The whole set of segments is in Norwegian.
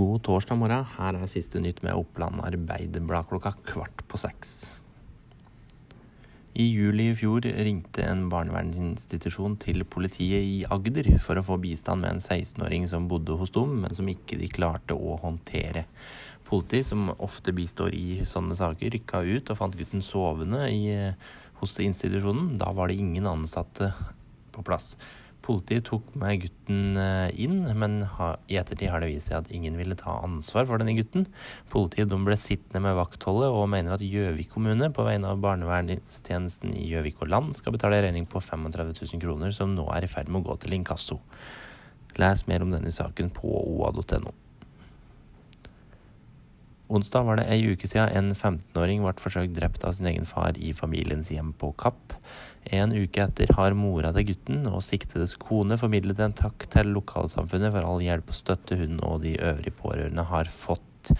God torsdag morgen. Her er siste nytt med Oppland Arbeiderblad klokka kvart på seks. I juli i fjor ringte en barnevernsinstitusjon til politiet i Agder for å få bistand med en 16-åring som bodde hos dem, men som ikke de klarte å håndtere. Politi, som ofte bistår i sånne saker, rykka ut og fant gutten sovende i, hos institusjonen. Da var det ingen ansatte på plass. Politiet tok med gutten eh, inn, men i ettertid har det vist seg at ingen ville ta ansvar for denne gutten. Politiet ble sittende med vaktholdet og mener at Gjøvik kommune på vegne av barnevernstjenesten i Gjøvik og Land skal betale regning på 35 000 kroner, som nå er i ferd med å gå til inkasso. Les mer om denne saken på oa.no. Onsdag var det ei uke siden en 15-åring ble forsøkt drept av sin egen far i familiens hjem på Kapp. En uke etter har mora til gutten og siktedes kone formidlet en takk til lokalsamfunnet for all hjelp og støtte hun og de øvrige pårørende har fått.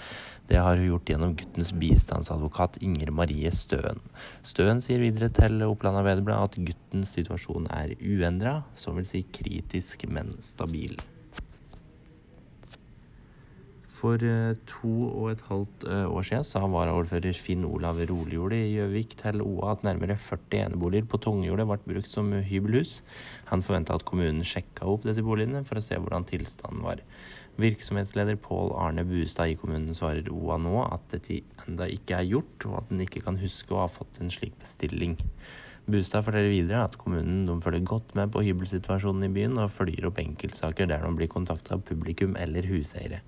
Det har hun gjort gjennom guttens bistandsadvokat Inger Marie Støen. Støen sier videre til Oppland Arbeiderblad at guttens situasjon er uendra, som vil si kritisk, men stabil. For eh, to og et halvt eh, år siden sa varaordfører Finn Olav Roligjord i Gjøvik til OA at nærmere 40 eneboliger på Tungjordet ble brukt som hybelhus. Han forventa at kommunen sjekka opp disse boligene for å se hvordan tilstanden var. Virksomhetsleder Pål Arne Bustad i kommunen svarer OA nå at dette enda ikke er gjort, og at en ikke kan huske å ha fått en slik bestilling. Bustad forteller videre at kommunen følger godt med på hybelsituasjonen i byen, og følger opp enkeltsaker der de blir kontakta av publikum eller huseiere.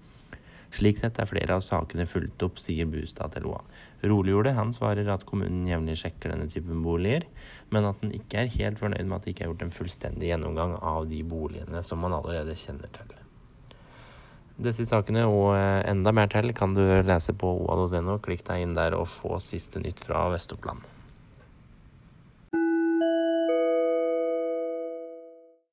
Slik sett er flere av sakene fulgt opp, sier Bustad til Loa. Roliggjorde han svarer at kommunen jevnlig sjekker denne typen boliger, men at den ikke er helt fornøyd med at det ikke er gjort en fullstendig gjennomgang av de boligene som man allerede kjenner til. Disse sakene og eh, enda mer til kan du lese på oa.no. Klikk deg inn der og få siste nytt fra Vest-Oppland.